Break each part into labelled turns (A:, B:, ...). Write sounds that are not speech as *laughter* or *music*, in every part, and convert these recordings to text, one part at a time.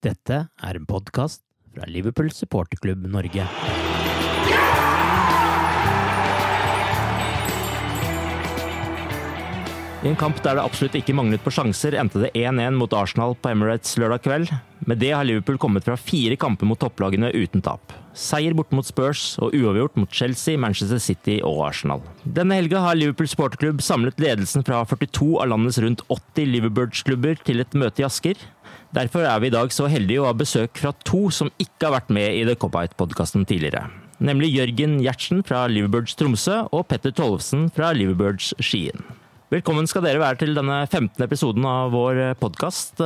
A: Dette er en podkast fra Liverpool supporterklubb Norge. I en kamp der det absolutt ikke manglet på sjanser, endte det 1-1 mot Arsenal på Emirates lørdag kveld. Med det har Liverpool kommet fra fire kamper mot topplagene uten tap. Seier borte mot Spurs og uavgjort mot Chelsea, Manchester City og Arsenal. Denne helga har Liverpool supporterklubb samlet ledelsen fra 42 av landets rundt 80 Liverbirds-klubber til et møte i Asker. Derfor er vi i dag så heldige å ha besøk fra to som ikke har vært med i The Cop-Out-podkasten tidligere. Nemlig Jørgen Gjertsen fra Liverbirds Tromsø og Petter Tollefsen fra Liverbirds Skien. Velkommen skal dere være til denne 15. episoden av vår podkast.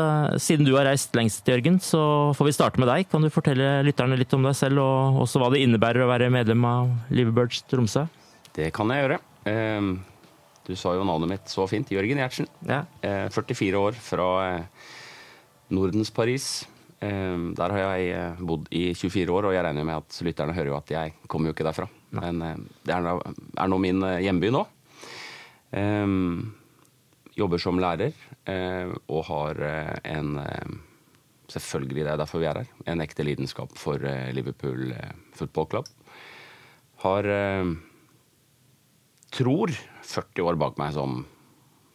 A: Siden du har reist lengst, Jørgen, så får vi starte med deg. Kan du fortelle lytterne litt om deg selv, og også hva det innebærer å være medlem av Liverbirds Tromsø?
B: Det kan jeg gjøre. Eh, Du sa jo navnet mitt så fint. Jørgen Gjertsen.
A: Ja.
B: Eh, 44 år fra eh, Nordens Paris. Eh, Der har jeg eh, bodd i 24 år, og jeg regner med at lytterne hører jo at jeg kommer jo ikke derfra. Men eh, det er nå, min eh, hjemby nå. Jobber som lærer eh, og har eh, en eh, Selvfølgelig, det er derfor vi er her. En ekte lidenskap for Liverpool Football Club. Har tror 40 år bak meg som,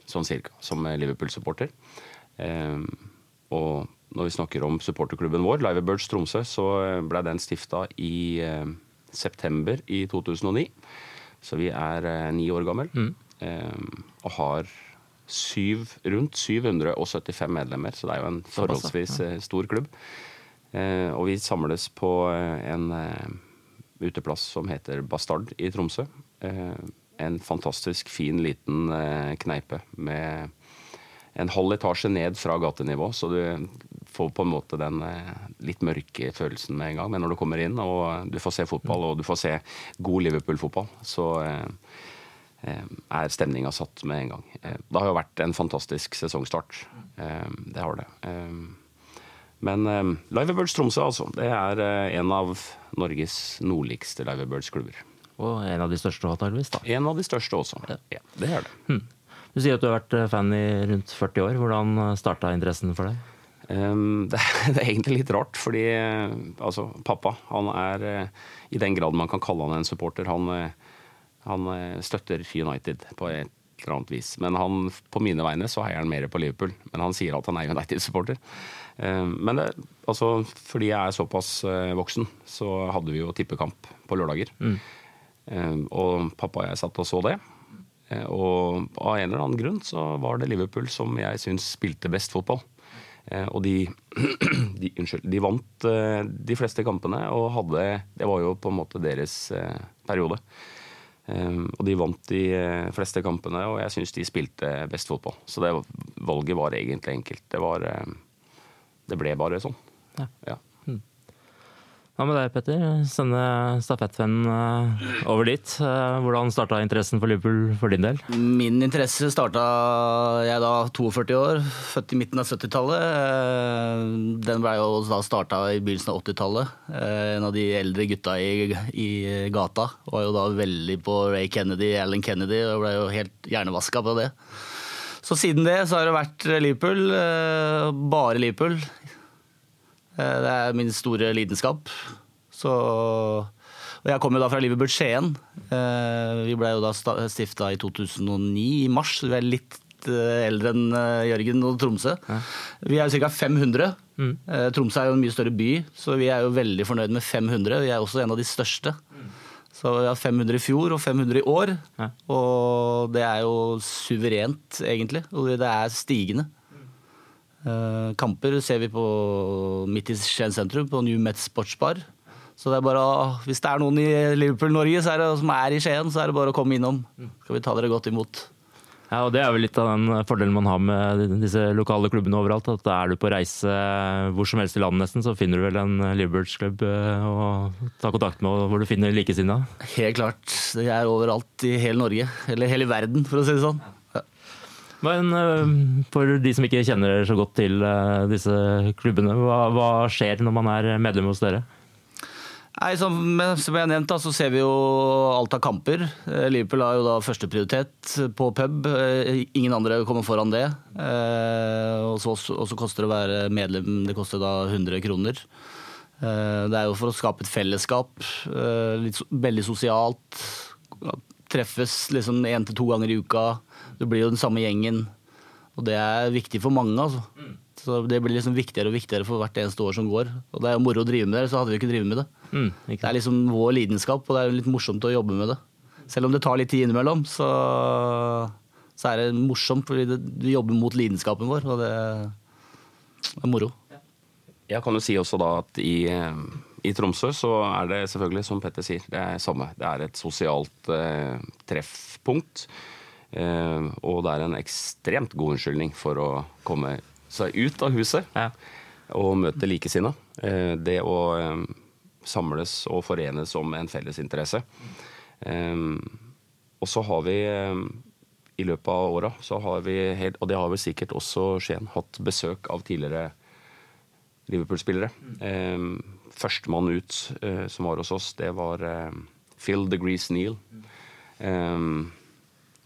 B: sånn cirka, som Liverpool-supporter. Og når vi snakker om supporterklubben vår, Liverbirds Tromsø, så ble den stifta i september i 2009. Så vi er ni år gammel. Eh, og har syv, rundt 775 medlemmer, så det er jo en forholdsvis eh, stor klubb. Eh, og vi samles på eh, en eh, uteplass som heter Bastard i Tromsø. Eh, en fantastisk fin liten kneipe med en halv etasje ned fra gatenivå, så du får på en måte den litt mørke følelsen med en gang. Men når du kommer inn og du får se fotball, og du får se god Liverpool-fotball, så er stemninga satt med en gang. Eh, Det har jo vært en fantastisk sesongstart. Eh, Det har det. Eh, Men Live Birds Tromsø, altså. Det er eh, en av Norges nordligste Liverbirds-klubber.
A: Og en av de største, antakeligvis. da.
B: En av de største også. Ja, det er det.
A: Du sier at du har vært fan i rundt 40 år. Hvordan starta interessen for deg?
B: Um, *laughs* det, det er egentlig litt rart, fordi eh, altså, pappa han er eh, I den grad man kan kalle han en supporter. Han, eh, han eh, støtter United på et eller annet vis. Men han, på mine vegne så heier han mer på Liverpool. Men han sier at han er United-supporter. Um, men det, altså, fordi jeg er såpass eh, voksen, så hadde vi jo tippekamp på lørdager. Mm. og pappa og jeg satt og så det. Eh, Og av en eller annen grunn så var det Liverpool som jeg syns spilte best fotball. Eh, Og de, *clears throat* de, unnskyld, de vant eh, de fleste kampene og hadde Det var jo på en måte deres eh, periode. Eh, Og de vant de eh, fleste kampene, og jeg syns de spilte best fotball. Så det valget var egentlig enkelt. Det var eh, Det ble bare sånn.
A: Ja.
B: Ja.
A: Hva med deg, Petter? Sende stafettvennen eh, over dit. Eh, hvordan starta interessen for Liverpool for din del?
C: Min interesse starta Jeg da 42 år, født i midten av 70-tallet. Eh, Den ble jo da starta i begynnelsen av 80-tallet. En av de eldre gutta i, i gata var jo da veldig på Ray Kennedy, Alan Kennedy, og ble jo helt hjernevaska på det. Så siden det så har det vært Liverpool. Bare Liverpool. Eh, det er min store lidenskap. Så, og jeg kommer jo da fra Liverpool Skien. Eh, vi ble jo da stifta i 2009, i mars. Vi er litt eh, eldre enn Jørgen og Tromsø. Vi er ca. 500. Mm. Tromsø er jo en mye større by, så vi er jo veldig fornøyd med 500. Vi er også en av de største. Så vi har 500 i fjor og 500 i år. Og det er jo suverent, egentlig. Og det er stigende. Eh, kamper ser vi på midt i Skien sentrum, på New Met Sportsbar. Så det er bare, hvis det er noen i Liverpool-Norge som er i Skien, så er det bare å komme innom. Skal vi ta dere godt imot.
A: Ja, og Det er vel litt av den fordelen man har med disse lokale klubbene overalt. at da Er du på reise hvor som helst i landet, nesten, så finner du vel en Liverpool-klubb eh, å ta kontakt med, hvor du finner likesinnede?
C: Helt klart. Det er overalt i hele Norge. Eller hele verden, for å si det sånn.
A: Men eh, for de som ikke kjenner så godt til eh, disse klubbene, hva, hva skjer når man er medlem hos dere?
C: Nei, som, som jeg nevnte, så ser vi jo alt av kamper. Eh, Liverpool har jo da førsteprioritet på pub. Ingen andre kommer foran det. Og så koster det å være medlem det koster da 100 kroner. Det er jo for å skape et fellesskap. Litt, veldig sosialt. Treffes liksom én til to ganger i uka. Det blir jo den samme gjengen. Og det er viktig for mange. altså. Mm. Så Det blir liksom viktigere og viktigere for hvert eneste år som går. Og det er jo moro å drive med det, så hadde vi ikke drevet med det. Mm, det er liksom vår lidenskap, og det er litt morsomt å jobbe med det. Selv om det tar litt tid innimellom, så, så er det morsomt, fordi det, vi jobber mot lidenskapen vår, og det er moro.
B: Jeg kan jo si også da at i, i Tromsø så er det selvfølgelig, som Petter sier, det er samme. Det er et sosialt eh, treffpunkt. Eh, og det er en ekstremt god unnskyldning for å komme seg ut av huset ja. og møte likesinnede. Eh, det å eh, samles og forenes om en felles interesse. Og så har vi i løpet av åra, og det har vel sikkert også Skien, hatt besøk av tidligere Liverpool-spillere. Førstemann ut som var hos oss, det var Phil de Grease Neal. Um,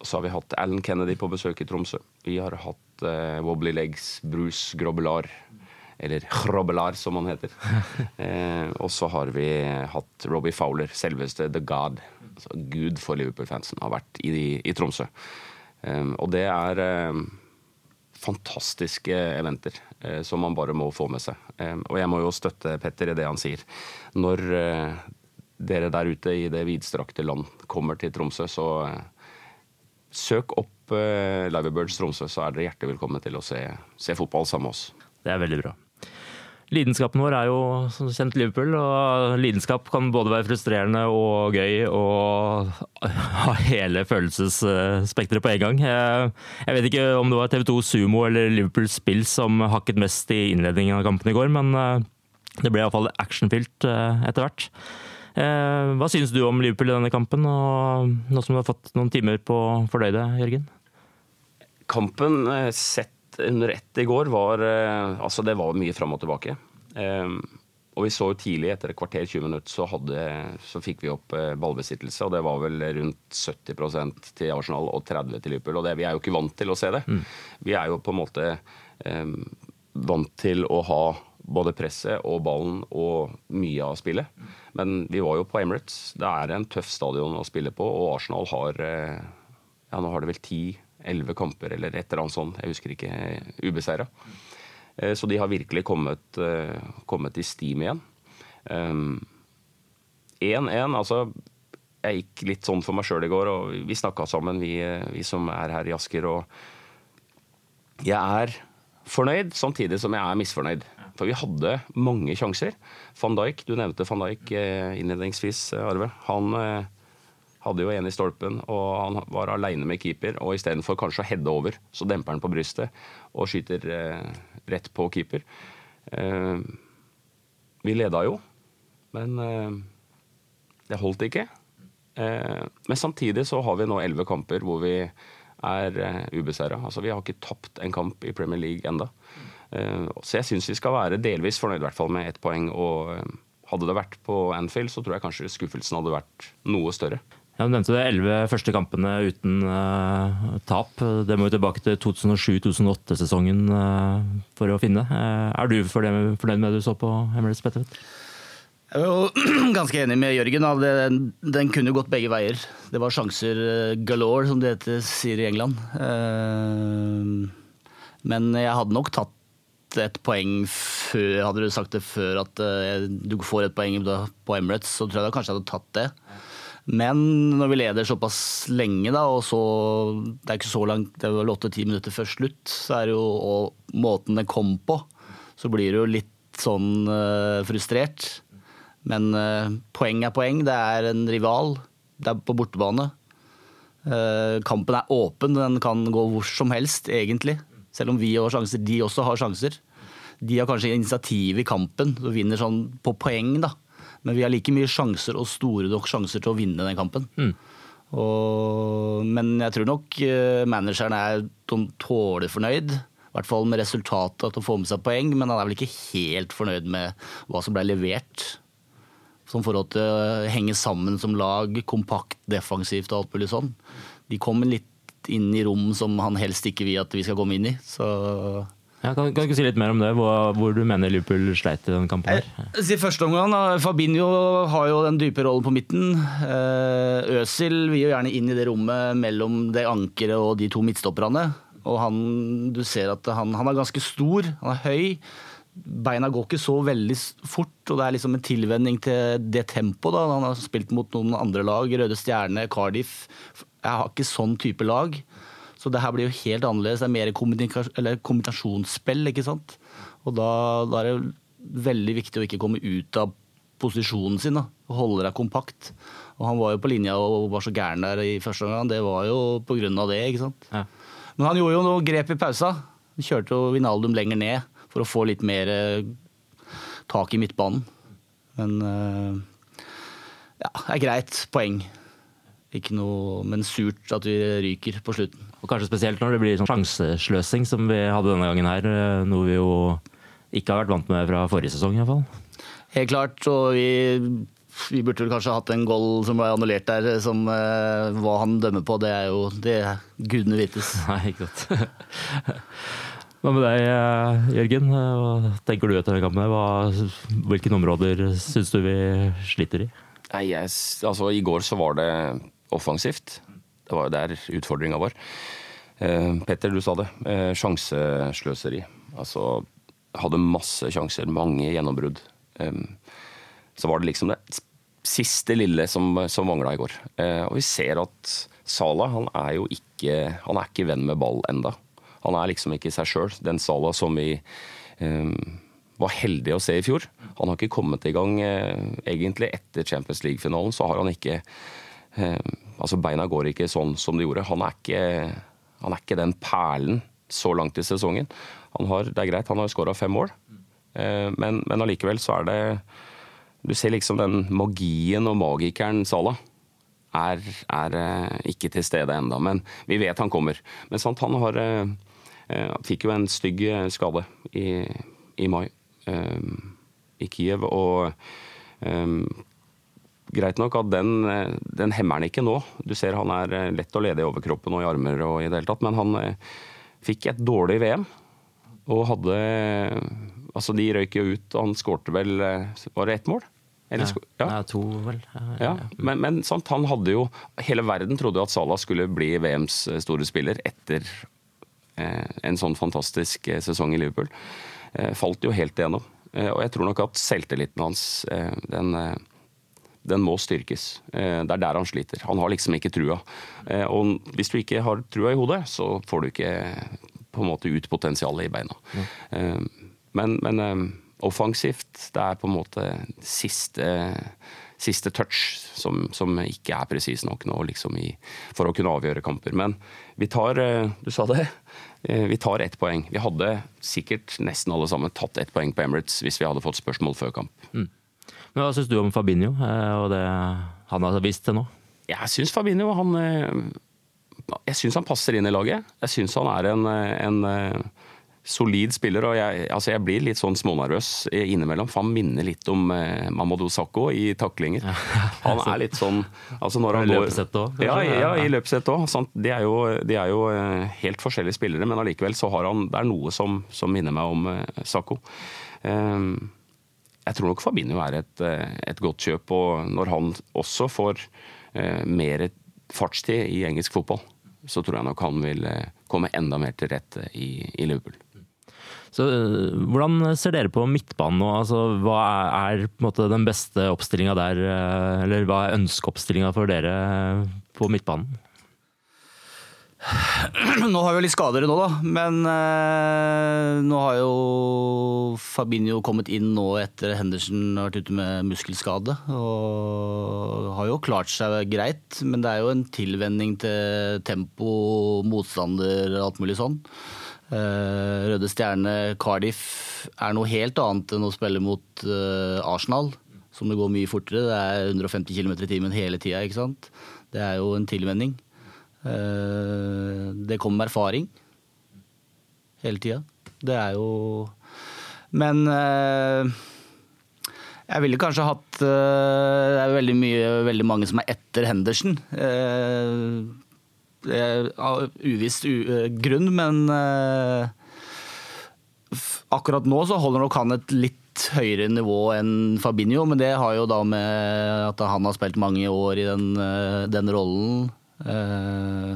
B: så har vi hatt Alan Kennedy på besøk i Tromsø. Vi har hatt uh, Wobbly Legs Bruce Grobbelar, Eller Grobbelar, som han heter. *laughs* eh, og så har vi hatt Robbie Fowler, selveste The God. Altså Gud for Liverpool-fansen, har vært i, i Tromsø. Eh, og det er eh, fantastiske eventer eh, som man bare må få med seg. Eh, og jeg må jo støtte Petter i det han sier. Når dere der ute i det vidstrakte land kommer til Tromsø, så søk opp uh, Liverbirds Tromsø, så er dere hjertelig velkomne til å se, se, fotball sammen med oss.
A: Det er veldig bra. Lidenskapen vår er jo som kjent Liverpool, og lidenskap kan både være frustrerende og gøy og ha hele følelsesspekteret på en gang. Jeg vet ikke om det var TV2 Sumo eller Liverpool Spill som hakket mest i innledningen av kampen i går, men eh, det ble iallfall actionfylt eh, etter hvert. Eh, hva synes du om Liverpool i denne kampen, og nå som du har fått noen timer på det, Jørgen?
B: Kampen eh, sett under ett i går var eh, Altså, det var mye fram og tilbake. Og vi så jo tidlig, etter et kvarter 20 minutter, så, hadde, så fikk vi opp ballbesittelse. Og det var vel rundt 70% til Arsenal og 30 til Liverpool. Og det, vi er jo ikke vant til å se det. Mm. Vi er jo på en måte um, vant til å ha både presset og ballen og mye av spillet. Men vi var jo på Emirates. Det er en tøff stadion å spille på, og Arsenal har eh, ja, nå har det vel ti-elleve kamper eller et eller annet sånt, jeg husker ikke, ubeseira. Eh, så de har virkelig kommet, eh, kommet i steam igjen. 1-1, altså Jeg gikk litt sånn for meg sjøl i går, og vi snakka sammen, vi, vi som er her i Asker. Og jeg er fornøyd, samtidig som jeg er misfornøyd. For vi hadde mange sjanser. Van Dijk, du nevnte van Dijk eh, innledningsvis, eh, Arve. Han eh, hadde jo en i stolpen, og han var aleine med keeper. Og istedenfor kanskje å heade over, så demper han på brystet og skyter rett på keeper. Vi leda jo. Men det holdt ikke. Men samtidig så har vi nå elleve kamper hvor vi er ubeseira. Altså, vi har ikke tapt en kamp i Premier League enda. Så jeg syns vi skal være delvis fornøyd i hvert fall med ett poeng. Og hadde det vært på Anfield, så tror jeg kanskje skuffelsen hadde vært noe større.
A: Ja, du nevnte det elleve første kampene uten uh, tap. Det må jo tilbake til 2007-2008-sesongen uh, for å finne. Uh, er du fornøyd med det du så på Emirates Petter?
C: Jeg er jo *clears throat* ganske enig med Jørgen. Den, den kunne gått begge veier. Det var sjanser galore, som det heter, sier i England. Men jeg hadde nok tatt et poeng før, hadde du sagt det før at du får et poeng på Emirates, så tror jeg da kanskje jeg hadde tatt det. Men når vi leder såpass lenge, da, og så Det er ikke så langt, det er vel åtte-ti minutter før slutt, så er det jo og måten det kom på, så blir du jo litt sånn uh, frustrert. Men uh, poeng er poeng. Det er en rival. Det er på bortebane. Uh, kampen er åpen, den kan gå hvor som helst, egentlig. Selv om vi har sjanser, de også har sjanser. De har kanskje initiativ i kampen og vinner sånn på poeng, da. Men vi har like mye sjanser og store nok sjanser til å vinne den kampen. Mm. Og, men jeg tror nok uh, manageren er tålelig fornøyd. I hvert fall med resultatet til å få med seg poeng, men han er vel ikke helt fornøyd med hva som ble levert. Som forhold til å henge sammen som lag, kompakt, defensivt og alt mulig sånn. De kom litt inn i rom som han helst ikke vil at vi skal komme inn i. Så
A: ja, kan, kan, du si litt mer om det, hvor, hvor du mener Liverpool sleit i den kampen? her?
C: Eh, I første omgang, Fabinho har jo den dype rollen på midten. Øsil eh, vil jo gjerne inn i det rommet mellom det ankeret og de to midtstopperne. Og han, du ser at han, han er ganske stor, han er høy. Beina går ikke så veldig fort, og det er liksom en tilvenning til det tempoet. Han har spilt mot noen andre lag, Røde Stjerne, Cardiff. Jeg har ikke sånn type lag. Så det her blir jo helt annerledes. Det er mer kombinasjonsspill, ikke sant. Og da, da, er det veldig viktig å ikke komme ut av posisjonen sin. da, og Holde deg kompakt. Og han var jo på linja og var så gæren der i første omgang. Det var jo på grunn av det, ikke sant. Ja. Men han gjorde jo noe grep i pausa. Han kjørte jo Vinaldum lenger ned for å få litt mer eh, tak i midtbanen. Men eh, ja, det er greit. Poeng. Ikke noe, men surt at vi ryker på slutten.
A: Og Kanskje spesielt når det blir sånn sjansesløsing som vi hadde denne gangen her. Eh, noe vi jo ikke har vært vant med fra forrige sesong i hvert fall.
C: Helt klart. Og vi, vi burde kanskje hatt en goal som ble annullert der, som eh, hva han dømmer på. Det er jo det er gudene vites. *laughs*
A: Nei, ikke sant. *laughs* Hva med deg, eh, Jørgen? Hva tenker du etter den kampen? hvilke områder syns du vi sliter i?
B: Nei, jeg, altså, I går så var det offensivt. Det var jo der utfordringa var. Eh, Petter, du sa det. Eh, sjansesløseri. Altså hadde masse sjanser, mange gjennombrudd. Så var det liksom det siste lille som, som mangla i går. Eh, og vi ser at Salah han er jo ikke Han er ikke venn med ball enda. Han er liksom ikke seg sjøl. Den Salah som vi var heldige å se i fjor. Han har ikke kommet i gang egentlig etter Champions League-finalen. Så har han ikke altså Beina går ikke sånn som de gjorde. Han er ikke, han er ikke den perlen så langt i sesongen. Har, det er greit, han har skåra fem mål, eh, men, men allikevel så er det Du ser liksom den magien og magikeren Salah er, er eh, ikke til stede enda, men vi vet han kommer. Men sant, han har fikk jo en stygg skade i, i mai i Kiev. og greit nok at den, eh, den, hemmer han ikke nå. Du ser han er eh, lett å lede i overkroppen og i armer og i det hele tatt, men han eh, fikk et dårlig VM. Og hadde Altså, de røyk jo ut, og han skårte vel Var det ett mål?
A: Eller, ja, ja. to, vel.
B: Ja, ja. Men, men sant, han hadde jo Hele verden trodde jo at Salah skulle bli VMs store spiller etter eh, en sånn fantastisk sesong i Liverpool. Eh, falt jo helt igjennom. Eh, og jeg tror nok at selvtilliten hans, den den må styrkes. Eh, det er der han sliter. Han har liksom ikke trua. Eh, og hvis du ikke har trua i hodet, så får du ikke på en måte ut potensialet i beina. Mm. Men, men, offensivt, det er på en måte siste, siste touch som, som, ikke er presis nok nå liksom i, for å kunne avgjøre kamper. Men vi tar, du sa det, vi tar ett poeng. Vi hadde sikkert nesten alle sammen tatt ett poeng på Emirates hvis vi hadde fått spørsmål før kamp. Mm.
A: Men Hva syns du om Fabinho eh, og det han har vist til nå?
B: Jeg syns Fabinho han eh, Jeg synes han passer inn i laget. Jeg syns han er en, eh, en solid spiller, og jeg, altså jeg blir litt sånn smånervøs innimellom. For han minner litt om eh, Mamadou Sakho i taklinger. *laughs* Han er litt sånn altså når han
A: I
B: går-
A: løpesett også.
B: Ja, ja,
A: Ja.
B: i løpesett òg. De, de er jo helt forskjellige spillere, men allikevel så har han Det er noe som, som minner meg om eh, Sakho. Eh, jeg tror nok Fabinho er et, eh, et godt kjøp, og når han også får eh, mer fartstid i engelsk fotball, så tror jeg nok han vil eh, komme enda mer til rette i, i Liverpool.
A: Så, øh, hvordan ser dere på midtbanen nå? Altså, hva er, er måte, den beste oppstillinga der, eller hva er ønskeoppstillinga for dere på midtbanen? *clears throat*
C: Nå har vi litt skadere nå, da. Men eh, nå har jo Fabinho kommet inn nå etter Henderson har vært ute med muskelskade. Og har jo klart seg greit, men det er jo en tilvenning til tempo, motstander og alt mulig sånn. Eh, Røde Stjerne Cardiff er noe helt annet enn å spille mot eh, Arsenal, som det går mye fortere. Det er 150 km i timen hele tida, ikke sant. Det er jo en tilvenning. Eh, Det kommer med erfaring hele tida. Det er jo Men eh, jeg ville kanskje hatt eh, Det er veldig mye veldig mange som er etter Henderson. Av uviss eh, grunn, men akkurat nå så holder nok han et litt høyere nivå enn Fabinho, men det har jo da med at han har spilt mange år i den, den rollen. Eh,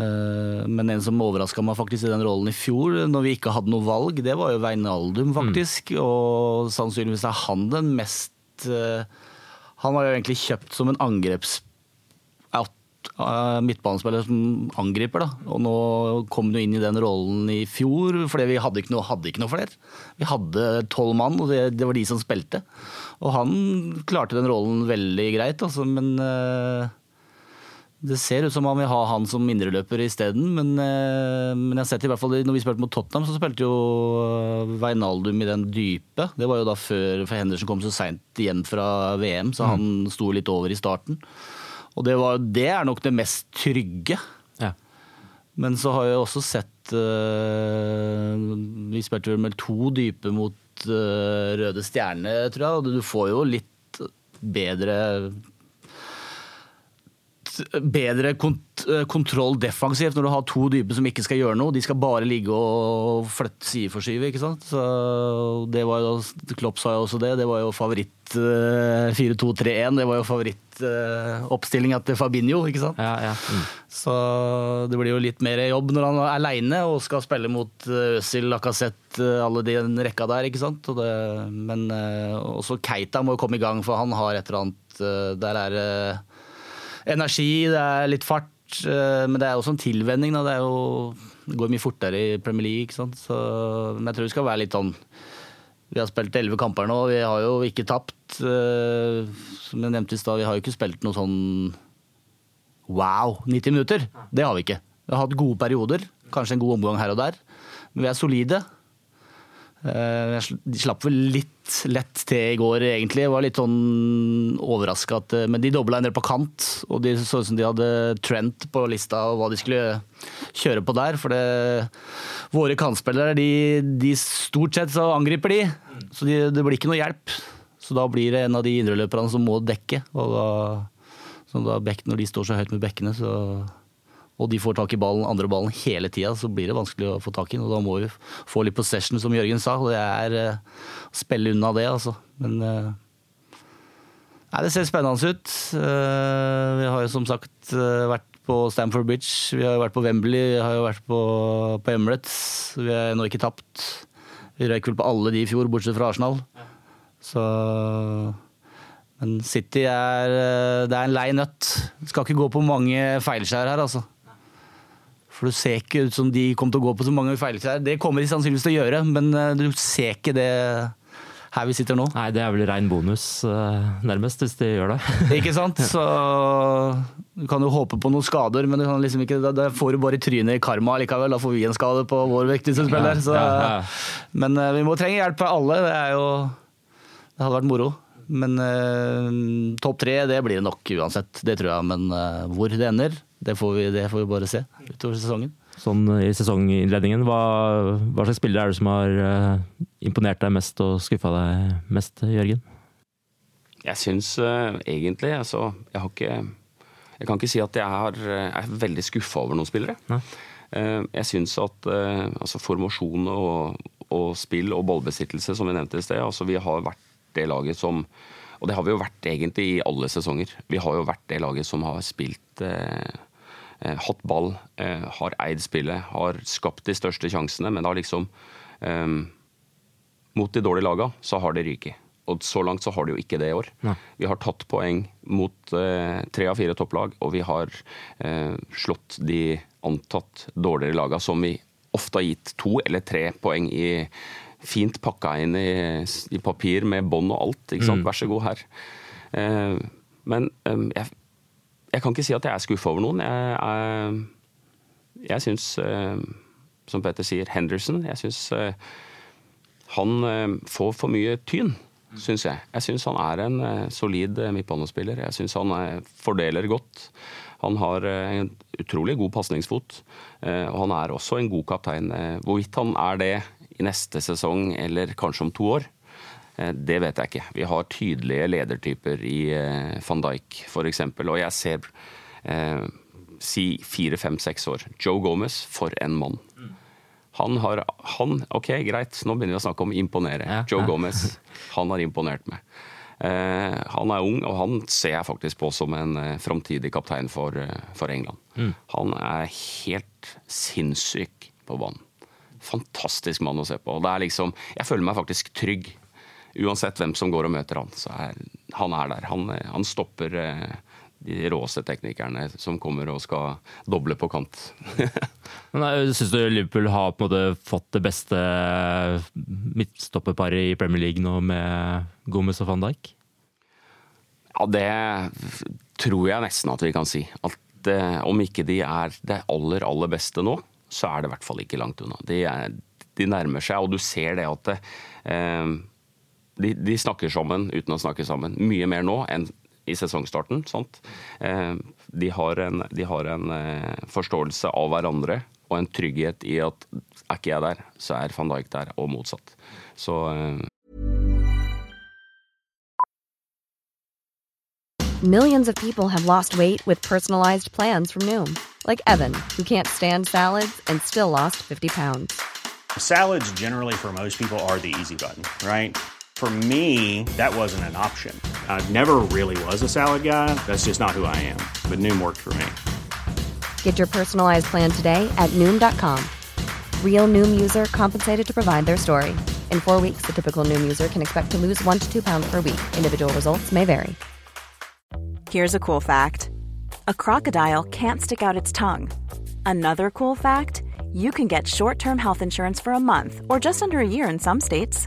C: eh, Men en som overraska meg faktisk i den rollen i fjor, når vi ikke hadde noe valg, det var jo Veinaldum, faktisk. Og sannsynligvis er han den mest eh, Han var jo egentlig kjøpt som en angreps midtbanespiller som angriper, da. Og nå kom jo inn i den rollen i fjor, fordi vi hadde ikke noe, hadde ikke noe flere. Vi hadde tolv mann, og det, det var de som spilte. Og han klarte den rollen veldig greit, altså, men eh, det ser ut som han vil ha han som indreløper isteden, men, eh, men jeg har sett i hvert fall når vi spilte mot Tottenham, så spilte jo Veinaldum i den dype. Det var jo da før for Henderson kom så seint hjem fra VM, så han sto litt over i starten. Og det, var, det er nok det mest trygge.
A: Ja.
C: Men så har jeg også sett uh, Vi spilte vel med to dype mot uh, Røde Stjerne, tror jeg. Og du får jo litt bedre bedre kont eh, kontroll defensivt når du har to dype som ikke skal gjøre noe. De skal bare ligge og flytte sideforskyve, ikke sant. Så det var jo, Klopp sa jo også det. Det var jo favoritt eh, 4-2-3-1. Det var jo favorittoppstillinga til Fabinho, ikke sant.
A: Ja, ja. Mm.
C: Så det blir jo litt mer jobb når han er aleine og skal spille mot eh, Øzil, Lacassette, eh, alle den rekka der, ikke sant. Og det, men eh, også Keita må jo komme i gang, for han har et eller annet eh, Der er det energi, det er litt fart. eh, Men det er også en tilvenning. Det, jo, det går mye fortere i Premier League. Så, men jeg tror det skal være litt sånn Vi har spilt elleve kamper nå, vi har jo ikke tapt. eh, Som jeg nevnte i stad, vi har jo ikke spilt noe sånn wow 90 minutter. Det har vi ikke. Vi har hatt gode perioder, kanskje en god omgang her og der. Men vi er solide. Eh, De slapp vel litt lett til i går, egentlig. Jeg var litt sånn overraska. Men de dobla en del på kant, og de så ut som de hadde Trent på lista og hva de skulle kjøre på der. For det, våre kantspillere, de, de stort sett så angriper de. Så de, det blir ikke noe hjelp. Så da blir det en av de indreløperne som må dekke. Og da, da bekk, når de står så høyt med bekkene, så og de får tak i ballen, andre ballen hele tida, så blir det vanskelig å få tak i den. Da må vi få litt possession, som Jørgen sa. og Det er eh, å spille unna det, altså. Men eh, Nei, det ser spennende ut. Eh, vi har jo som sagt vært på Stamford Bridge, vi har jo vært på Wembley, vi har jo vært på, på Emirates. Vi er ennå ikke tapt. Vi røyk vel på alle de i fjor, bortsett fra Arsenal. Så Men City er, det er en lei nøtt. Skal ikke gå på mange feilskjær her, altså. For du ser ikke ut som de kommer til å gå på så mange feilskjær. Det kommer de sannsynligvis til å gjøre, men eh, du ser ikke det her vi sitter nå.
A: Nei, det er vel rein bonus, øh, nærmest, hvis de gjør det. *laughs*
C: Ikke sant? Så du kan jo håpe på noen skader, men du kan liksom ikke, da, får du bare trynet i karma likevel. Da får vi en skade på vår viktigste spiller. Så,
A: Ja, ja.
C: Men eh, vi må trenge hjelp av alle. Det er jo Det hadde vært moro. Men eh, topp tre, det blir det nok uansett. Det tror jeg. Men eh, hvor det ender, det får, vi, det får vi bare se utover sesongen.
A: Sånn i sesonginnledningen, hva, hva slags spillere er det som har uh, imponert deg mest og skuffa deg mest, Jørgen?
B: Jeg syns uh, egentlig altså, jeg har ikke Jeg kan ikke si at jeg er, jeg er veldig skuffa over noen spillere.
A: Nei.
B: Eh, jeg syns at eh, altså formasjon og, og spill og ballbesittelse, som vi nevnte i sted, altså vi har vært det laget som Og det har vi jo vært egentlig i alle sesonger. Vi har jo vært det laget som har spilt eh, eh, hatt ball, eh, har eid spillet, har skapt de største sjansene, men da liksom eh, Mot de dårlige laga så har det ryket. Og så langt så har de jo ikke det i år.
A: Nei.
B: Vi har tatt poeng mot eh, tre av fire topplag, og vi har eh, slått de antatt dårligere laga, som vi ofte har gitt to eller tre poeng i fint pakka inn i, i papir med bånd og alt. ikke sant? Vær så god, her. Eh, men eh, jeg, jeg kan ikke si at jeg er skuffa over noen. Jeg, jeg, jeg syns, eh, som Petter sier, Henderson Jeg syns eh, han eh, får for mye tyn, syns jeg. Jeg syns han er en solid midtbanespiller. Jeg syns han fordeler godt. Han har en utrolig god pasningsfot, og han er også en god kaptein. Hvorvidt han er det i neste sesong eller kanskje om to år, det vet jeg ikke. Vi har tydelige ledertyper i eh, van Dijk f.eks., og jeg ser eh, si fire, fem, seks år. Joe Gomez, for en mann. Han har han, Ok, greit, nå begynner vi å snakke om imponere.
A: Ja,
B: Joe
A: ja.
B: Gomez, han har imponert meg. Eh, han er ung, og han ser jeg faktisk på som en eh, framtidig kaptein for, eh, for England. Han er helt sinnssyk på banen. Fantastisk mann å se på. Det er liksom, jeg føler meg faktisk trygg. Uansett hvem som går og møter han, så er han er der. Han, eh, han stopper eh, de råeste teknikerne som kommer og skal doble på kant. *laughs*
A: Eh, Syns du Liverpool har på en måte fått det beste midtstopperparet i Premier League nå med Gomez og van Dijk?
B: Ja, det tror jeg nesten at vi kan si. At eh, om ikke de er det aller, aller beste nå, så er det i hvert fall ikke langt unna. De, er, de nærmer seg, og du ser det at eh, de, de snakker sammen uten å snakke sammen. Mye mer nå enn i sesongstarten. Sant? Eh, de har en, de har en eh, forståelse av hverandre og en trygghet i at er ikke jeg der, så er van Dijk der, og motsatt. Så eh,
D: Millions of people have lost weight with personalized plans from Noom, like Evan, who can't stand salads and still lost 50 pounds.
E: Salads, generally, for most people, are the easy button, right? For me, that wasn't an option. I never really was a salad guy. That's just not who I am. But Noom worked for me.
D: Get your personalized plan today at Noom.com. Real Noom user compensated to provide their story. In four weeks, the typical Noom user can expect to lose one to two pounds per week. Individual results may vary.
F: Here's a cool fact a crocodile can't stick out its tongue. Another cool fact you can get short term health insurance for a month or just under a year in some states.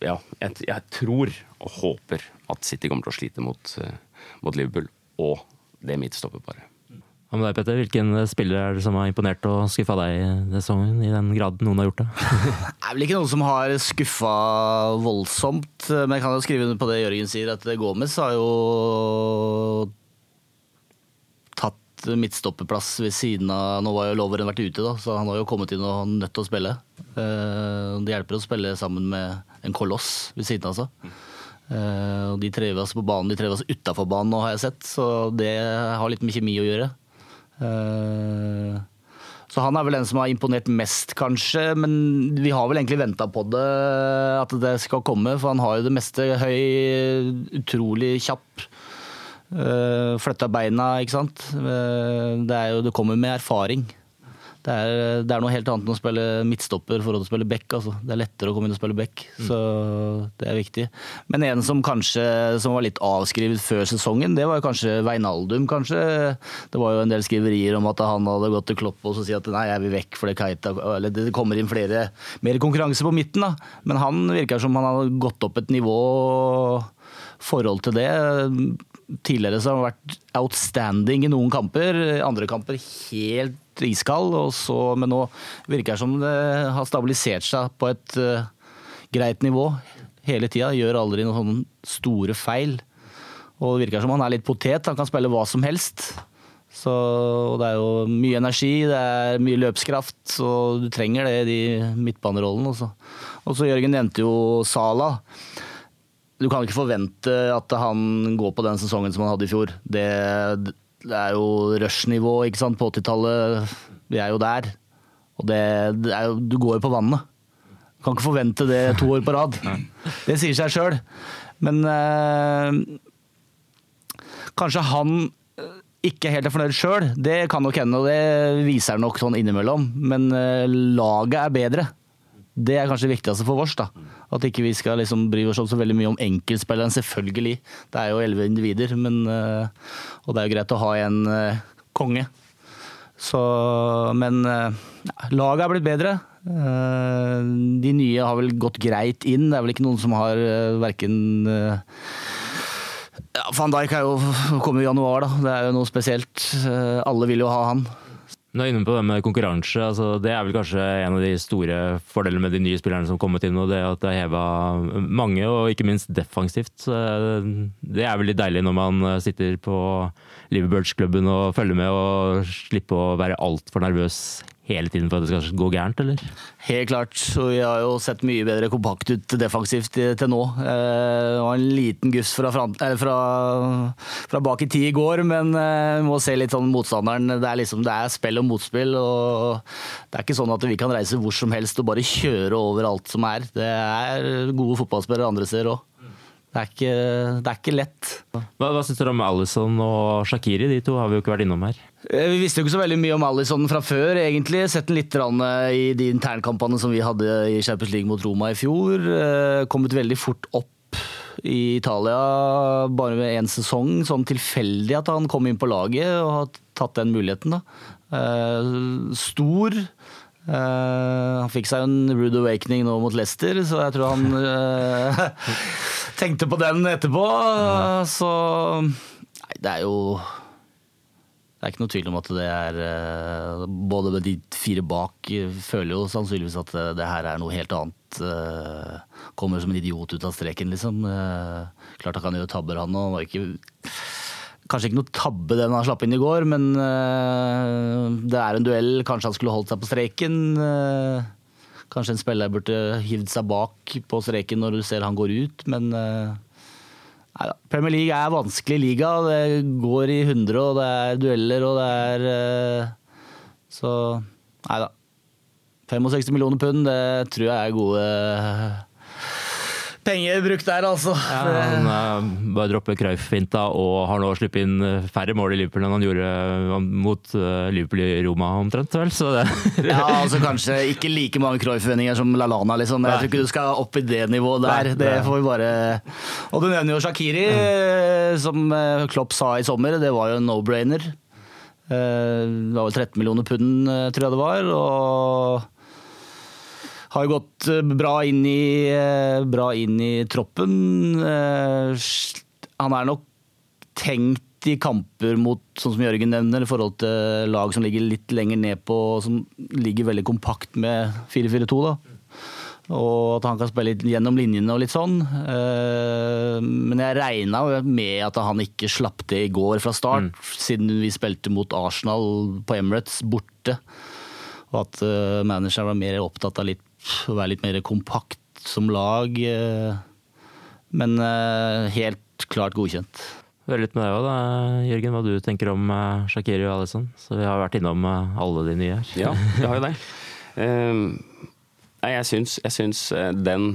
B: Ja, jeg, jeg, tror og håper at City kommer til å slite mot, eh, mot Liverpool og det midtstopperparet.
A: Hva med deg, Petter? Hvilken spiller er det som har imponert og skuffa deg i sesongen, i den grad noen har gjort det? *laughs*
C: det er vel ikke noen som har skuffa voldsomt, men jeg kan jo skrive under på det Jørgen sier, at Gomez har jo midtstopperplass ved siden av Nå var jo Loveren vært ute, da, så han har jo kommet inn og nødt til å spille. Eh, det hjelper å spille sammen med en koloss ved siden av seg. Uh, de trives på banen, de trives utafor banen nå, har jeg sett, så det har litt med kjemi å gjøre. Uh, så han er vel den som har imponert mest, kanskje. Men vi har vel egentlig venta på det, at det skal komme. For han har jo det meste høy, utrolig kjapp. Uh, Flytta beina, ikke sant. det, jo, det kommer med erfaring. Det er, det er, noe helt annet enn å spille midtstopper for å spille back. Altså. Det er lettere å komme inn og spille back, mm. så det er viktig. Men en som kanskje som var litt avskrevet før sesongen, det var jo kanskje Veinaldum. kanskje. Det var jo en del skriverier om at han hadde gått til Klopp og si at nei, jeg vil vekk fordi Keita Eller det kommer inn flere, mer konkurranse på midten, da. Men han virker som han har gått opp et nivå forhold til det. Tidligere som har vært outstanding i noen kamper, andre kamper helt iskald. Så, men nå virker det som det har stabilisert seg på et uh, greit nivå hele tida. Gjør aldri noen sånne store feil. Og det virker som han er litt potet. Han kan spille hva som helst. Så det er jo mye energi, det er mye løpskraft, så du trenger det i de midtbanerollene. Og så Jørgen nevnte jo Sala. Du kan ikke forvente at han går på den sesongen som han hadde i fjor. Det, det er jo rush-nivå ikke sant, på 80-tallet. Vi er jo der. Og det, det jo, du går jo på vannet. Du kan ikke forvente det to år på rad. Det sier seg sjøl. Men øh, kanskje han eh, ikke helt er fornøyd sjøl. Det kan nok hende, og det viser han nok sånn innimellom. Men øh, laget er bedre. Det er kanskje det viktigste for oss. da. At ikke vi skal liksom bry oss så veldig mye om enkeltspilleren, selvfølgelig. Det er jo elleve individer, men, eh, og det er jo greit å ha en uh, konge. Så, men uh, laget er blitt bedre. De nye har vel gått greit inn. Det er vel ikke noen som har verken ja, Van Dijk er jo kommet i januar, da. Det er jo noe spesielt. alle vil jo ha han.
A: Nå er inne på det med konkurranse. Altså, det er vel kanskje en av de store fordelene med de nye spillerne som har kommet inn. nå. Det at det har heva mange, og ikke minst defensivt. Det er vel litt deilig når man sitter på Liverbirds-klubben og følger med og slipper å være altfor nervøs hele tiden for at det skal gå gærent, eller?
C: Helt klart. Vi har jo sett mye bedre kompakt ut defensivt til nå. Eh, det var en liten guss fra, fra, fra, bak i tid i går, men eh, vi må se litt sånn motstanderen. Det er, liksom, det er spill og motspill. og Det er ikke sånn at vi kan reise hvor som helst og bare kjøre over alt som er. Det er gode fotballspillere andre steder òg. Det er, ikke, det er ikke, lett.
A: Hva, hva syns dere om Alison og Shakiri? De to har vi jo ikke vært innom her.
C: Eh, vi visste jo ikke så veldig mye om Alison fra før, egentlig. Sett den litt i de internkampene som vi hadde i Champions League mot Roma i fjor. Eh, kommet veldig fort opp i Italia bare med én sesong. Sånn tilfeldig at han kom inn på laget og har tatt den muligheten. da. Eh, stor. Uh, han fikk seg en rude awakening nå mot Leicester, så jeg tror han uh, *laughs* tenkte på den etterpå. Uh, så Nei, det er jo Det er ikke noe tvil om at det er eh, Både de fire bak føler jo sannsynligvis at det, det her er noe helt annet. kommer som en idiot ut av streken, liksom. klart han kan gjøre tabber, han òg. Kanskje ikke noe tabbe den han slapp inn i går, men det er en duell. Kanskje han skulle holdt seg på streken. Kanskje en spiller burde hivd seg bak på streken når du ser han går ut, men Neida. Premier League er vanskelig liga. Det går i hundre, og det er dueller, og det er eh, Så nei da. 65 millioner pund, det tror jeg er gode penger brukt der, altså.
A: Ja, han uh, bare dropper Cruyff-finta og har nå sluppet inn eh, færre mål i Liverpool enn han gjorde uh, mot uh, Liverpool i Roma omtrent, vel. Så det *laughs*
C: ja, altså kanskje ikke like mange Cruyff-vendinger som LaLana, liksom. Jeg tror ikke du skal opp i det nivået der. Det får vi bare Og du nevner jo Shakiri, ja. som Klopp sa i sommer. Det var jo en no-brainer. Det var vel 13 millioner pund, tror jeg det var. og har gått eh, bra inn i, eh, bra inn i troppen. Eh, han er nok tenkt i kamper mot, sånn som Jørgen nevner, i forhold til lag som ligger litt lenger ned på, som ligger veldig kompakt med 4-4-2. da. Og at han kan spille litt gjennom linjene og litt sånn. Men jeg regna med at han ikke slapp det i går fra start, mm. siden vi spilte mot Arsenal på Emirates borte. Og at manageren var mer opptatt av litt være litt mer kompakt som lag. Eh, men eh, helt klart godkjent.
A: Hører litt med deg òg, da, Jørgen, hva du tenker om eh, Shakiri og Alison. Så vi har vært innom alle de nye her.
B: Ja, vi har jo det. *laughs* Nei, jeg, syns, jeg syns den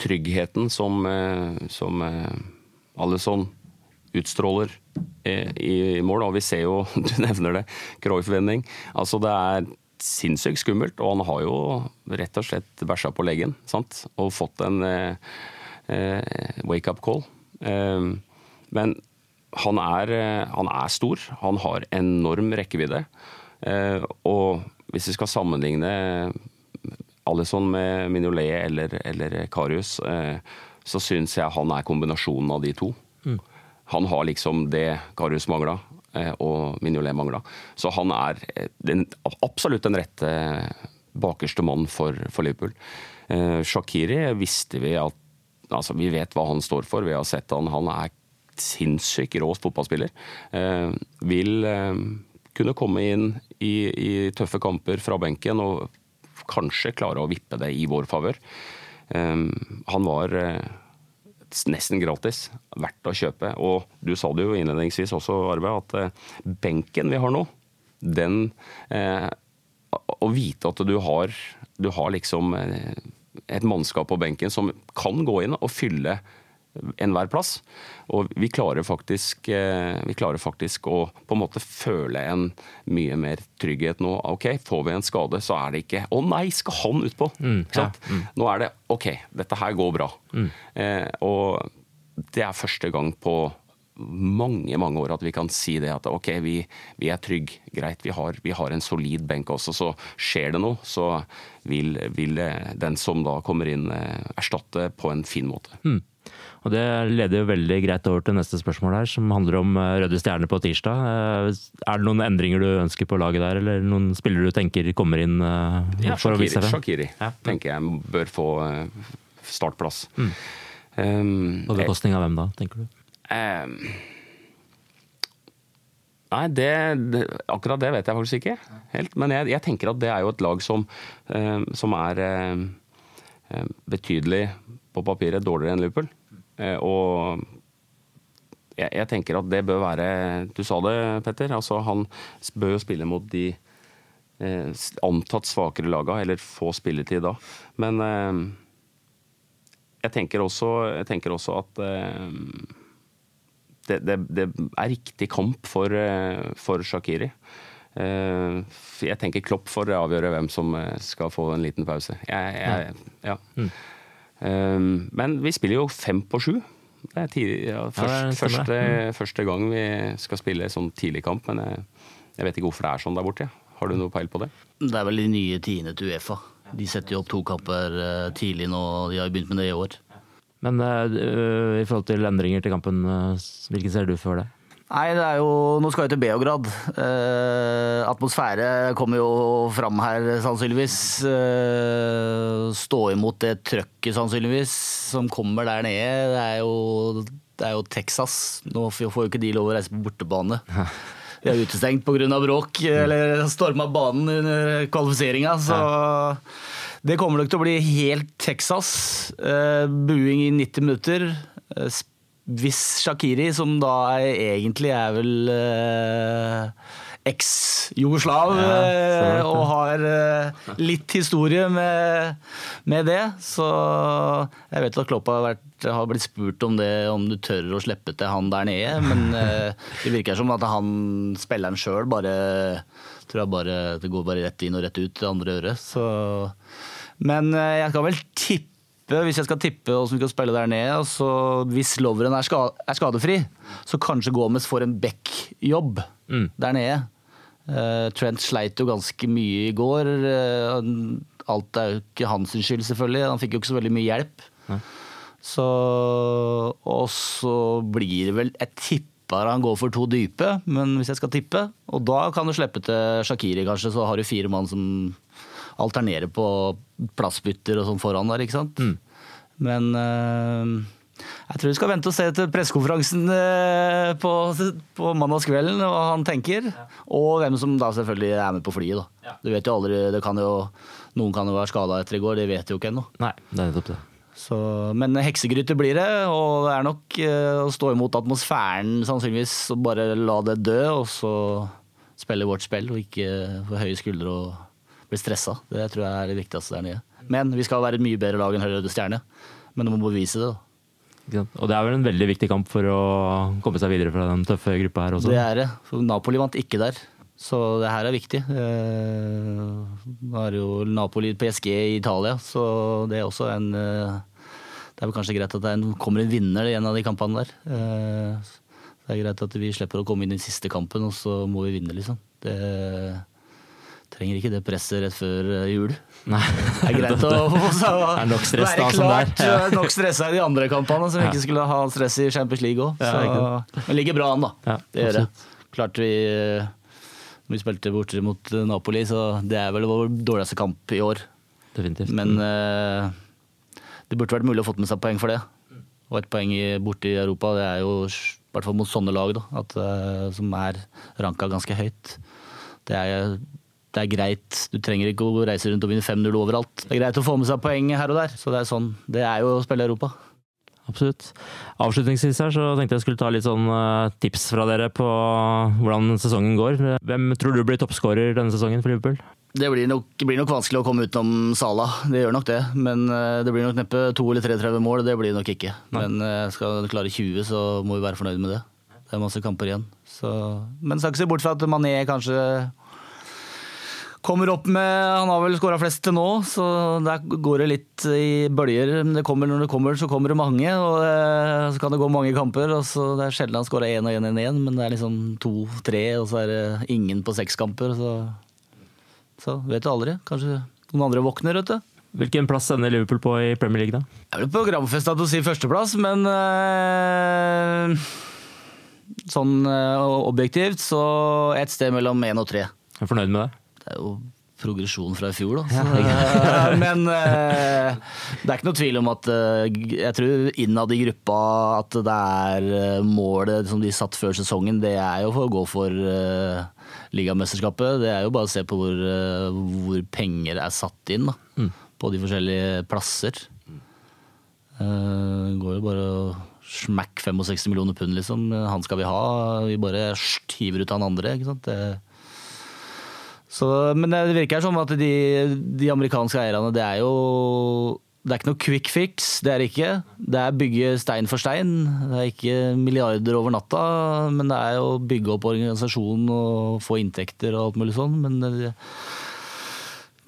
B: tryggheten som, som Alison utstråler i mål, og vi ser jo, *laughs* du nevner det, Cruyff-vending. Altså det er sinnssykt skummelt. Og han har jo rett og slett bæsja på leggen sant? og fått en eh, eh wake-up call. Eh, men han er, eh, han er, stor. Han har enorm rekkevidde. Eh, og hvis vi skal sammenligne Alison med Minolet eller, eller Karius, eh, så syns jeg han er kombinasjonen av de to. Mm. Han har liksom det Karius mangla. Eh, og Mignolet mangla. Så han er eh, den, absolutt den rette bakerste mann for, for Liverpool. Eh, Shakiri visste vi at altså Vi vet hva han står for, vi har sett han. Han er sinnssykt rå fotballspiller. Eh, vil eh, kunne komme inn i, i, tøffe kamper fra benken og kanskje klare å vippe det i vår favør. Eh, han var nesten gratis. Verdt å kjøpe. Og du sa det jo innledningsvis også, Arve, at eh, benken vi har nå, den eh, Å vite at du har, du har liksom eh, et mannskap på benken som kan gå inn og fylle enhver plass. Og vi klarer, faktisk, eh, vi klarer faktisk å på en måte føle en mye mer trygghet nå. Ok, får vi en skade, så er det ikke 'Å nei, skal han utpå?' Mm, ja, mm. Nå er det 'ok, dette her går bra'. Mm. Eh, og det er første gang på mange mange år at vi kan si det at ok, vi, vi er trygge, greit, vi har, vi har, en solid benk også. Så skjer det noe, så vil, vil eh, den som da kommer inn, erstatte på en fin måte. Mm.
A: Og Det leder jo veldig greit over til neste spørsmål her, som handler om eh, Røde Stjerner på tirsdag. Eh, er det noen endringer du ønsker på laget der, eller noen spillere du tenker kommer inn eh,
B: ja, for Shakiri, å vise seg? Shakiri ja. tenker jeg bør få startplass. Mm.
A: Um, på bekostning av hvem da, tenker du? Um,
B: Nei, det, det, akkurat det vet jeg faktisk ikke helt. Men jeg, jeg, tenker at det er jo et lag som, eh, som er eh, betydelig på papiret dårligere enn Liverpool. Uh, og jeg, jeg, tenker at det bør være Du sa det, Petter. Altså, han bør jo spille mot de antatt svakere laga, eller få spilletid da. Men jeg tenker også, jeg tenker også at det, det, det, er riktig kamp for, eh, for Shakiri. Eh, jeg tenker Klopp får avgjøre hvem som eh, skal få en liten pause. Jeg, jeg, ja. Mm. Men vi spiller jo fem på sju. Det er, tidlig, ja, først, første, mm. første, gang vi skal spille sånn tidlig kamp. Men jeg, jeg, vet ikke hvorfor det er sånn der borte. Har du noe peil på det?
C: Det er vel de nye tidene til Uefa. De setter jo opp to kamper tidlig nå. De har jo begynt med det i år.
A: Men uh, i forhold til endringer til kampen, uh, hvilken ser du for deg?
C: Nei, det er jo Nå skal vi til Beograd. Eh, atmosfære kommer jo fram her, sannsynligvis. Eh, stå imot det trøkket, sannsynligvis, som kommer der nede. Det er jo, det er jo Texas. Nå får jo ikke de lov å reise på bortebane. *laughs* De er utestengt pga. bråk, eller storma banen under kvalifiseringa. Så det kommer nok til å bli helt Texas. Uh, buing i 90 minutter. Hvis Shakiri, som da egentlig er vel eh, eks-jugoslav
A: Ja,
C: eh, og har eh, litt historie med, med det, så jeg vet at Kloppa har, vært, har blitt spurt om det, om du tør å slippe til han der nede, men *laughs* eh, det virker som at han spilleren sjøl bare tror jeg bare det går bare rett inn og rett ut det andre øret. Så, men eh, jeg kan vel tippe, hvis jeg skal tippe hvordan vi skal spille der nede, så hvis Lovren er, ska, skadefri, så kanskje Gomez får en back-jobb der nede. Eh, Trent sleit jo ganske mye i går. Eh, alt er jo ikke hans skyld, selvfølgelig. Han fikk jo ikke så veldig mye hjelp. Så Og så blir det vel Jeg tipper han går for to dype, men hvis jeg skal tippe Og da kan du slippe til Shakiri, kanskje, så har du fire mann som alternerer på plassbytter og sånn foran der, ikke sant. Men eh, jeg tror vi skal vente og se til pressekonferansen eh, på, på mandagskvelden, hva han tenker. Og hvem som da selvfølgelig er med på flyet. Da. Du vet jo aldri, det kan jo, Noen kan jo være skada etter i går, det vet jo ikke ennå.
A: Nei, det er nettopp det.
C: Så, men heksegryte blir det, og det er nok eh, å stå imot atmosfæren sannsynligvis. Og bare la det dø, og så spille vårt spill, og ikke få høye skuldre og bli stressa. Det tror jeg er det viktigste der nye. Men vi skal være et mye bedre lag enn Røde Stjerne. Men du må bevise det. da.
A: Og det er vel en veldig viktig kamp for å komme seg videre fra den tøffe gruppa her også.
C: Det er det. For Napoli vant ikke der. Så det her er viktig. Eh, Nå er det jo Napoli PSG i Italia, så det er også en eh, Det er vel kanskje greit at det er kommer en vinner i en av de kampene der. Eh, Det er greit at vi slipper å komme inn i den siste kampen, og så må vi vinne, liksom. Det trenger ikke det presset rett før eh, jul.
A: Nei. *laughs*
C: Det er greit å
A: Det er *laughs* nok stress
C: være
A: da, som
C: klart,
A: det er. Ja.
C: eh, nok stressa i de andre kampene, så vi
A: Ja.
C: ikke skulle ha stress i Champions League òg.
A: Ja,
C: Men ligger bra an, da.
A: Ja,
C: det gjør det. Klart vi eh, når vi spilte borte mot eh, Napoli, så det er vel vår dårligste kamp i år.
A: Definitivt.
C: Men eh, det burde vært mulig å få med seg poeng for det. Og et poeng borte i Europa, det er jo i hvert fall mot sånne lag, da, at, eh, som er ranka ganske høyt. Det er, det er greit. Du trenger ikke å reise rundt og vinne 5-0 overalt. Det er greit å få med seg poeng her og der. Så det er sånn. Det er jo å spille Europa.
A: Absolutt. Avslutningsvis her så tenkte jeg skulle ta litt sånn eh, tips fra dere på hvordan sesongen går. Hvem tror du blir toppskårer denne sesongen for Liverpool?
C: Det blir nok, blir nok vanskelig å komme utenom Sala, det gjør nok det. Men eh, det blir nok neppe to eller 33 mål, det blir det nok ikke. Men eh, skal du klare 20, så må vi være fornøyd med det. Det er masse kamper igjen. Så, men skal ikke se bort fra at Mané kanskje kommer opp med Han har vel skåra flest til nå, så der går det litt i bølger. Men det kommer, når det kommer, så kommer det mange. Og det, så kan det gå mange kamper. Og så Det er sjelden han skårer én og én og én, men det er liksom to-tre, og så er det ingen på seks kamper. Så så vet du aldri. Kanskje noen andre våkner, vet du.
A: Hvilken plass ender Liverpool på i Premier League, da?
C: Jeg er vel programfesta til å si førsteplass, men øh, sånn øh, objektivt så et sted mellom én og tre.
A: Er fornøyd med det?
C: Er jo progresjon fra i fjor, da. *laughs* Men eh, det er ikke noe tvil om at eh, jeg tror innad i gruppa at det er eh, målet som de satt før sesongen, det er jo for å gå for ligamesterskapet. Det er jo bare å se på hvor, hvor penger er satt inn da, på de forskjellige plasser. Det går jo bare å smakk 65 millioner pund, liksom. Han skal vi ha. Vi bare hiver ut han andre. ikke sant? Det, så, men det virker som at de, de amerikanske eierne, det er jo det er ikke noe quick fix, det er det ikke. Det er bygge stein for stein. Det er ikke milliarder over natta, men det er å bygge opp organisasjonen og få inntekter og alt mulig sånn. Men det,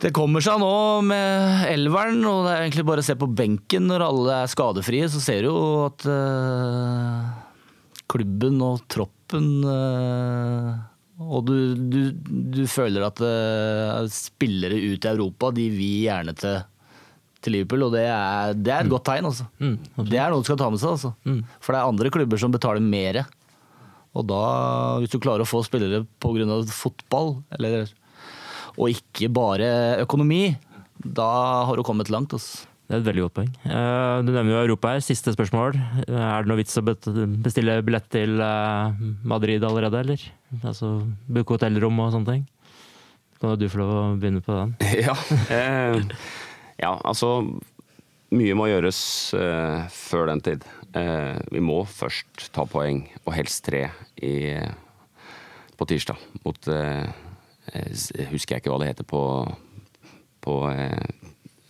C: det kommer seg nå med elveren, og det er egentlig bare å se på benken når alle er skadefrie, så ser du jo at øh, klubben og troppen eh, og du, du, du føler at eh, spillere ut i Europa, de vil gjerne til, til Liverpool, og det er, det er et godt tegn. Altså. det er noe du skal ta med seg. Altså. For det er andre klubber som betaler mer. Og da, hvis du klarer å få spillere pga. fotball, eller, og ikke bare økonomi, da har du kommet langt. Altså.
A: Det er et veldig godt poeng. Eh, Du nevner jo Europa her. Siste spørsmål. Eh, Er det noe vits å bestille billett til eh, Madrid allerede, eller? Altså booke hotellrom og sånne ting? Kan du få lov å begynne på den? *laughs*
B: Ja, ja altså Mye må gjøres før den tid. Vi må først ta poeng, og helst tre, i, på tirsdag. Mot Husker jeg ikke hva det heter på, på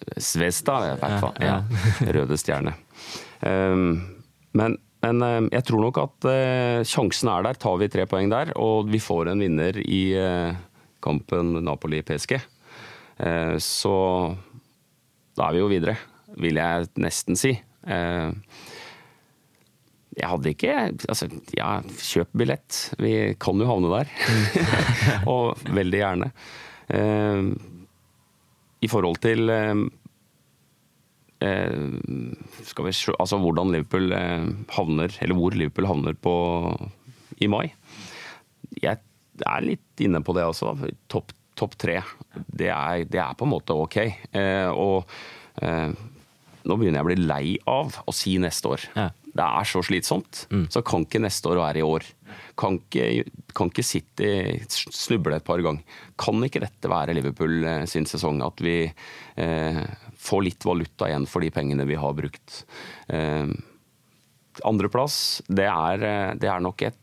B: eh, Svesta, i hvert fall. Ja, Røde Stjerne. Um, men, men eh, jeg tror nok at uh, sjansen er der. Tar vi tre poeng der, og vi får en vinner i uh, kampen Napoli-PSG, uh, så da er vi jo videre, vil jeg nesten si. jeg hadde ikke Altså, ja, kjøp billett. Vi kan jo havne der. *laughs* og veldig gjerne. I forhold til Eh, skal vi altså hvordan Liverpool eh, havner, eller hvor Liverpool havner på i mai. Jeg er litt inne på det også. Topp top tre. Det er, det er, på en måte ok. Eh, og eh, nå begynner jeg å bli lei av å si neste år. Ja. Det er så slitsomt. Mm. Så kan ikke neste år være i år. Kan ikke, kan ikke City snuble et par ganger. Kan ikke dette være Liverpool sin sesong? At vi eh, får litt valuta igjen for de pengene vi har brukt. Eh, Andreplass, det, er, eh, det er nok et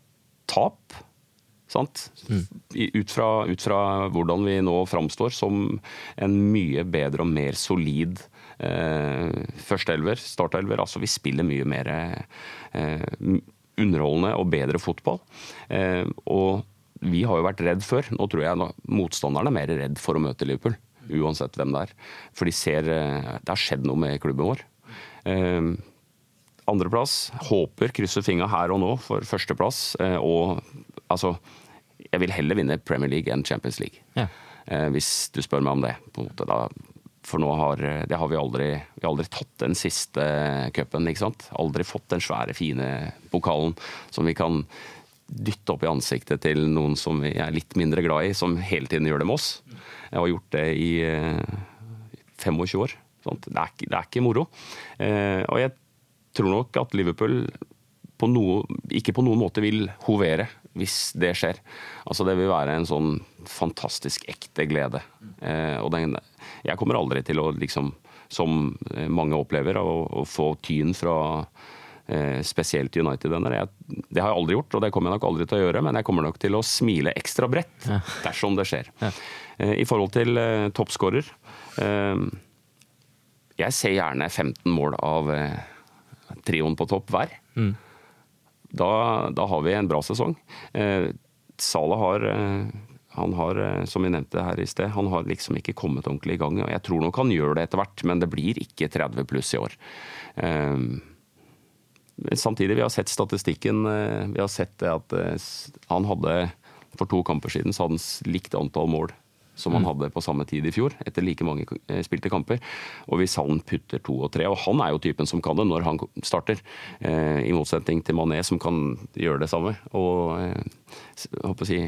B: tap. Sant? Mm. Ut, fra, ut, fra, hvordan vi nå framstår som en mye bedre og mer solid eh, førsteelver, startelver. Altså vi spiller mye mer eh, underholdende og bedre fotball. Eh, og vi har jo vært redd før. Nå tror jeg motstanderne er mer redd for å møte Liverpool uansett hvem det er. For de ser eh, Det har skjedd noe med klubben vår. Eh, andreplass. Håper, krysser fingra her og nå for førsteplass. Eh, og altså Jeg vil heller vinne Premier League enn Champions League. Ja. Hvis du spør meg om det. på en måte da for nå har, det har vi aldri, vi har aldri tatt den siste cupen. Aldri fått den svære, fine pokalen som vi kan dytte opp i ansiktet til noen som vi er litt mindre glad i, som hele tiden gjør det med oss. Jeg har gjort det i 25 eh, år. Det er, ikke, det er, ikke, moro. Eh, og jeg tror nok at Liverpool på noe, ikke på noen måte vil hovere hvis det skjer. Altså Det vil være en sånn fantastisk ekte glede. Eh, og den, jeg kommer aldri til å, liksom, som mange opplever, å, å få tyn fra Eh, spesielt United. Jeg, Det har jeg aldri gjort, og det kommer jeg nok aldri til å gjøre, men jeg kommer nok til å smile ekstra bredt ja. dersom det skjer. Ja. Eh, I forhold til eh, toppskårer Jeg ser gjerne 15 mål av uh, trioen på topp hver. Mm. Da, da, har vi en bra sesong. Eh, Salah har han har, som vi nevnte her i sted, han har liksom ikke kommet ordentlig i gang. og Jeg tror nok han gjør det etter hvert, men det blir ikke 30 pluss i år. Um, Samtidig, vi har sett statistikken. Eh, vi har sett det at eh, han hadde for to kamper siden så hadde han likt antall mål som han mm. hadde på samme tid i fjor, etter like mange eh, spilte kamper. Og hvis han putter to og tre Og han er jo typen som kan det når han starter, i motsetning til Mané, som kan gjøre det samme. Og håper å si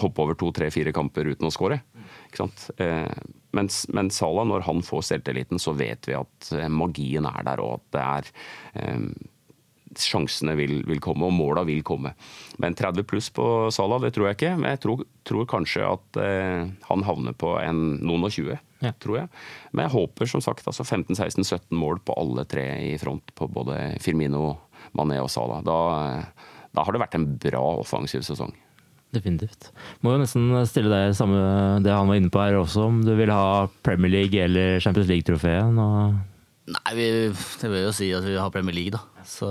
B: hoppe over to, tre, fire kamper uten å skåre. Mens, men Salah, når han får selvtilliten, så vet vi at eh, magien er der, og at det er um, Sjansene vil, vil, komme, og måla vil komme. Men 30 pluss på Salah, det tror jeg ikke. Men jeg tror, tror kanskje at han havner på en, noen og 20, ja. tror jeg. Men jeg håper som sagt altså 15-16-17 mål på alle tre i front, på både Firmino, Mané og Salah. Da, da har det vært en bra offensiv sesong.
A: Definitivt. Må jo nesten stille deg samme det han var inne på her også, om du vil ha Premier League eller Champions League-trofeet?
C: Nei, vi, det vil jo si at vi har Premier League, da. Så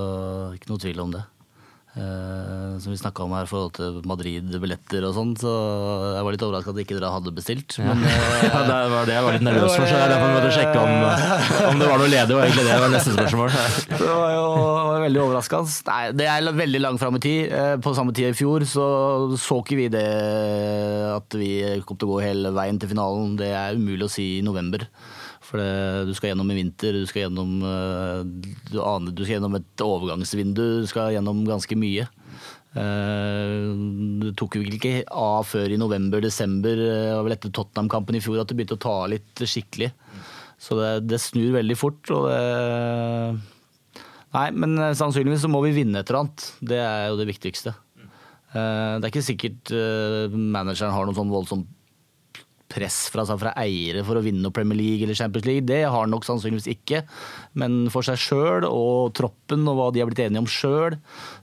C: ikke noe tvil om det. Uh, som vi snakka om her i forhold til Madrid-billetter og sånn, så jeg var litt overraska at ikke dere hadde bestilt. Men, uh, *laughs*
A: ja, det var det jeg var litt nervøs for, så jeg derfor måtte sjekke om, om det var noe ledig. Og egentlig det var neste spørsmål. *laughs*
C: det var jo veldig overraskende. Nei, det er veldig langt fram i tid. På samme tid i fjor så så ikke vi det at vi kom til å gå hele veien til finalen. Det er umulig å si i november. For det, du skal gjennom en vinter, du skal gjennom, eh, du, aner, du skal gjennom et overgangsvindu, du skal gjennom ganske mye. Eh, det tok jo ikke av før i november-desember, det vel etter Tottenham-kampen i fjor at det begynte å ta litt skikkelig. Så det, det snur veldig fort. og det... Nei, men sannsynligvis så må vi vinne et eller annet. Det er jo det viktigste. Det er ikke sikkert manageren har noen sånn voldsomt press fra, fra eiere for å vinne Premier League eller Champions League. Det har han nok sannsynligvis ikke. Men for seg sjøl og troppen og hva de har blitt enige om sjøl,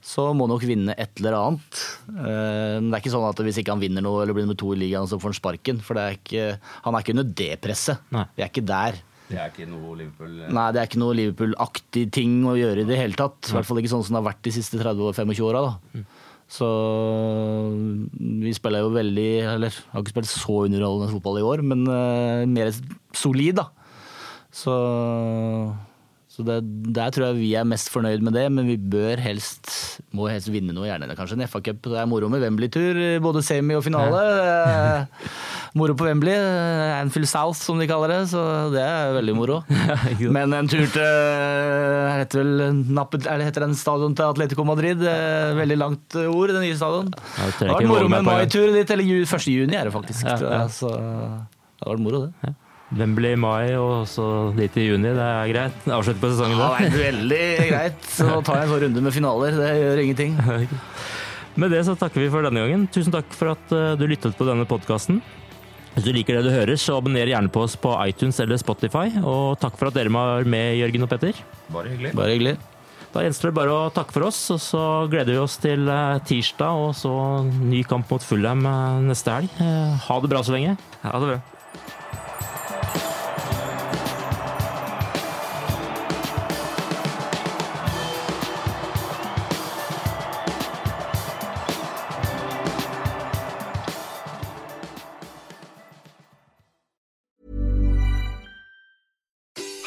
C: så må han nok vinne et eller annet. Eh, det er ikke sånn at hvis ikke han vinner noe eller blir nummer to i ligaen, så får han sparken. For er ikke, han er ikke under det presset.
A: Nei.
C: Vi er ikke der.
B: Det er ikke noe Liverpool eh,
C: Nei, det er ikke noe Liverpool-aktig ting å gjøre i det hele tatt. I hvert fall ikke sånn som det har vært de siste 30-25 åra. Så vi spiller jo veldig Eller har ikke spilt så underholdende fotball i år, men eh, mer solid, da. Så, så det, der tror jeg vi er mest fornøyd med det, men vi bør helst må helst vinne noe, gjerne kanskje en FA-cup. Det er moro med Wembley-tur, både semi og finale. Moro på Wembley, Anfield South som de kaller det, så det er veldig moro. *laughs* Men en tur til eh, heter vel Nappet, eller heter den stadion til Atletico Madrid? Veldig langt ord, det nye stadion.
A: Ja, det
C: har vært moro med
A: ja.
C: maitur dit, eller 1. juni er det faktisk.
A: Ja, ja.
C: Så det har vært moro, det.
A: Wembley i mai og så dit i juni, det er greit. *laughs* Avslutte på sesongen
C: Ja,
A: da.
C: det er veldig greit. Så tar jeg en sånn runde med finaler, det gjør ingenting. *laughs*
A: Med det så takker vi for denne gangen. Tusen takk for at eh, du lyttet på denne podkasten. Hvis du liker det du hører, så abonner gjerne på oss på iTunes eller Spotify. Og takk for at dere var med, Jørgen og Petter.
B: Bare hyggelig.
C: Bare hyggelig.
A: Da gjenstår det bare å takke for oss, og så gleder vi oss til eh, tirsdag og så ny kamp mot Fulham eh, neste helg. Ha det bra så lenge.
B: Ha det bra.